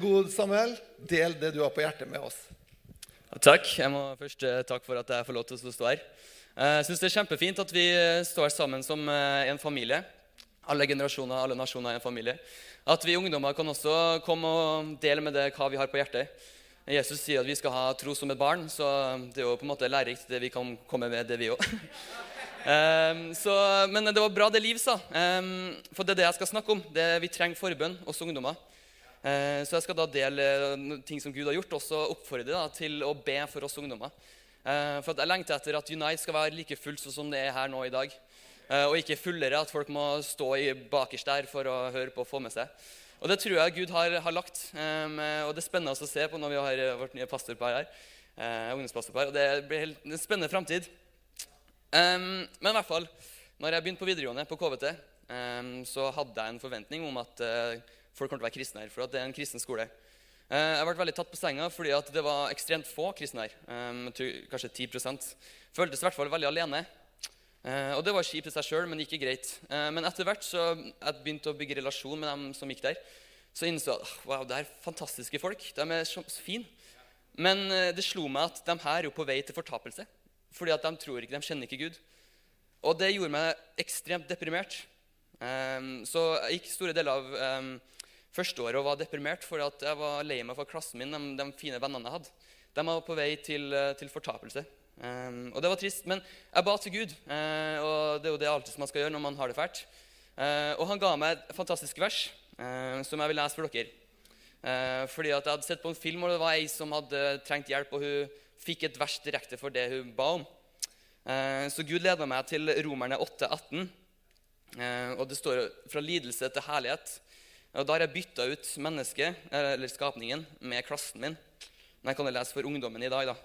God Samuel, del det du har på hjertet med oss. Takk. Jeg må først eh, takke for at jeg får lov til å stå her. Eh, Jeg synes det er kjempefint at vi eh, står sammen som en familie. Alle generasjoner, alle nasjoner er en familie. At vi ungdommer kan også komme og dele med det hva vi har på hjertet. Jesus sier at vi skal ha tro som et barn, så det er jo på en måte lærerikt det vi kan komme med, det vi òg. Men det var bra det Liv sa, for det er det jeg skal snakke om. Det Vi trenger forbønn, oss ungdommer. Eh, Så jeg skal da dele ting som Gud har gjort, og så oppfordre da, til å be for oss ungdommer. Eh, For jeg lengter etter at Unite skal være like fullt som det er her nå i dag. Eh, Og ikke fullere, at folk må stå i bakerst der for å høre på og få med seg. Og det tror jeg Gud har, har lagt. Um, og det er spennende å se på når vi har eh, vårt nye pastorpar her. Ungdomspastorpar, og det blir en spennende framtid. Um, men i hvert fall, når jeg begynte på videregående på KVT, um, så hadde jeg en forventning om at folk kommer til å være kristne her. For at det er en kristen skole. Uh, jeg ble veldig tatt på senga fordi at det var ekstremt få kristne her. Tror kanskje 10 Føltes i hvert fall veldig alene. Uh, og det var kjipt i seg sjøl, men ikke greit. Men etter hvert så jeg begynte å bygge relasjon med dem som gikk der. Så innså jeg at wow, det er fantastiske folk. De er så, fine. Men det slo meg at de her er jo på vei til fortapelse. Fordi at de tror ikke, de kjenner ikke Gud. Og det gjorde meg ekstremt deprimert. Så jeg gikk store deler av førsteåret og var deprimert for at jeg var lei meg for klassen min, de, de fine vennene jeg hadde. De var på vei til, til fortapelse. Um, og det var trist, men jeg ba til Gud, uh, og det er jo det alltid man skal gjøre når man har det fælt. Uh, og han ga meg et fantastisk vers uh, som jeg vil lese for dere. fordi at jeg hadde sett på en film, og det var ei som hadde trengt hjelp, og hun fikk et vers direkte for det hun ba om. så Gud leda meg til Romerne 8, 18. og det står 'fra lidelse til herlighet'. Og Da har jeg bytta ut mennesket, eller skapningen, med klassen min. Men jeg kan lese for ungdommen i dag, da.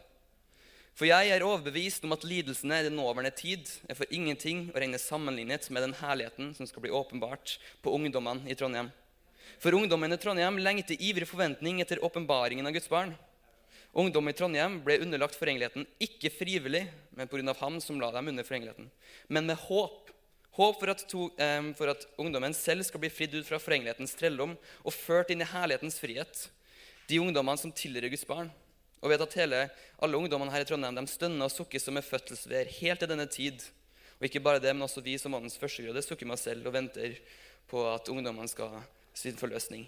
For jeg er overbevist om at lidelsene i den nåværende tid er for ingenting å regne sammenlignet med den herligheten som skal bli åpenbart på ungdommene i Trondheim. For ungdommen i Trondheim lengter ivrig forventning etter åpenbaringen av Guds barn. Ungdom i Trondheim ble underlagt forgjengeligheten ikke frivillig, men pga. ham som la dem under forgjengeligheten, men med håp. Håp for at, to, eh, for at ungdommen selv skal bli fridd ut fra forengelighetens trelldom og ført inn i herlighetens frihet. De ungdommene som tilhører Guds barn. Og vet at hele, alle ungdommene her i Trondheim de stønner og sukker som en fødselsvær helt til denne tid. Og ikke bare det, men også vi som mannens førstegrøde sukker oss selv og venter på at ungdommene skal sin forløsning.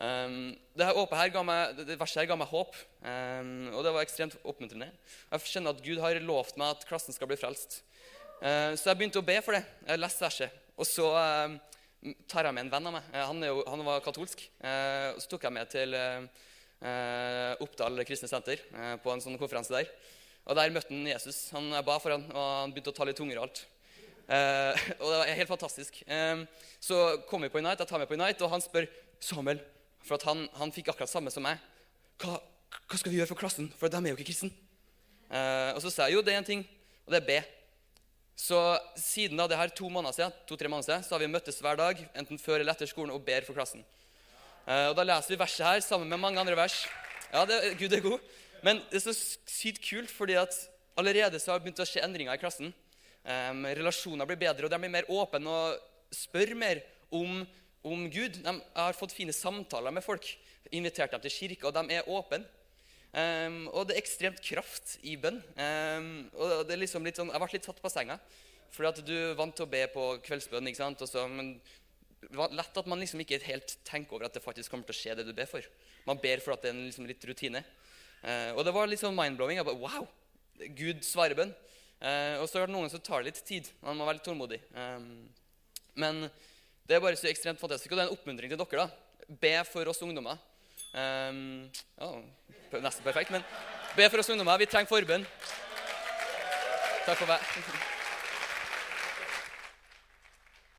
Um, det, her ga meg, det verset her ga meg håp, um, og det var ekstremt oppmuntrende. Jeg kjenner at Gud har lovt meg at klassen skal bli frelst. Uh, så jeg begynte å be for det. Jeg leste verset. Og så uh, tar jeg med en venn av meg. Uh, han, jo, han, var katolsk. og så tok jeg med til Oppdal kristne senter på en sånn konferanse der. Og der møtte han Jesus. Han ba for han, og han begynte å ta litt tunger og alt. og det var helt fantastisk. så kom vi på Unite, jeg tar med på Unite, og han spør Samuel For han, han fikk akkurat samme som meg. Hva, hva, skal vi gjøre for klassen? For de er jo ikke kristne. og så sa jeg jo det er en ting, og det er B. Så siden da det her to måneder siden, to-tre måneder siden, så har vi møttes hver dag, enten før eller etter skolen, og ber for klassen. Uh, og Da leser vi verset her sammen med mange andre vers. Ja, det, Gud er god. Men det er så sykt kult, fordi at allerede så har det begynt å skje endringer i klassen. Um, relasjoner blir bedre, og de blir mer åpne og spør mer om, om Gud. De har fått fine samtaler med folk, invitert dem til kirke, og de er åpne. Um, og det er ekstremt kraft i bønn. Um, og det er liksom litt sånn, Jeg ble litt tatt på senga. Fordi at du er vant til å be på kveldsbønn. ikke sant? Så, men lett at man liksom ikke helt tenker over at det faktisk kommer til å skje det du ber for. Man ber for at det er en liksom litt rutine. Uh, og det var litt sånn mind-blowing. Jeg bare, wow! Gud svarer bønn. Uh, og så er det noen som tar litt tid. Man må være litt tålmodig. Um, men det er bare så ekstremt fantastisk. Og det er en oppmuntring til dere. da. Be for oss ungdommer. Um, ja, nesten perfekt, men be for oss ungdommer. Vi trenger forbønn. Takk for meg.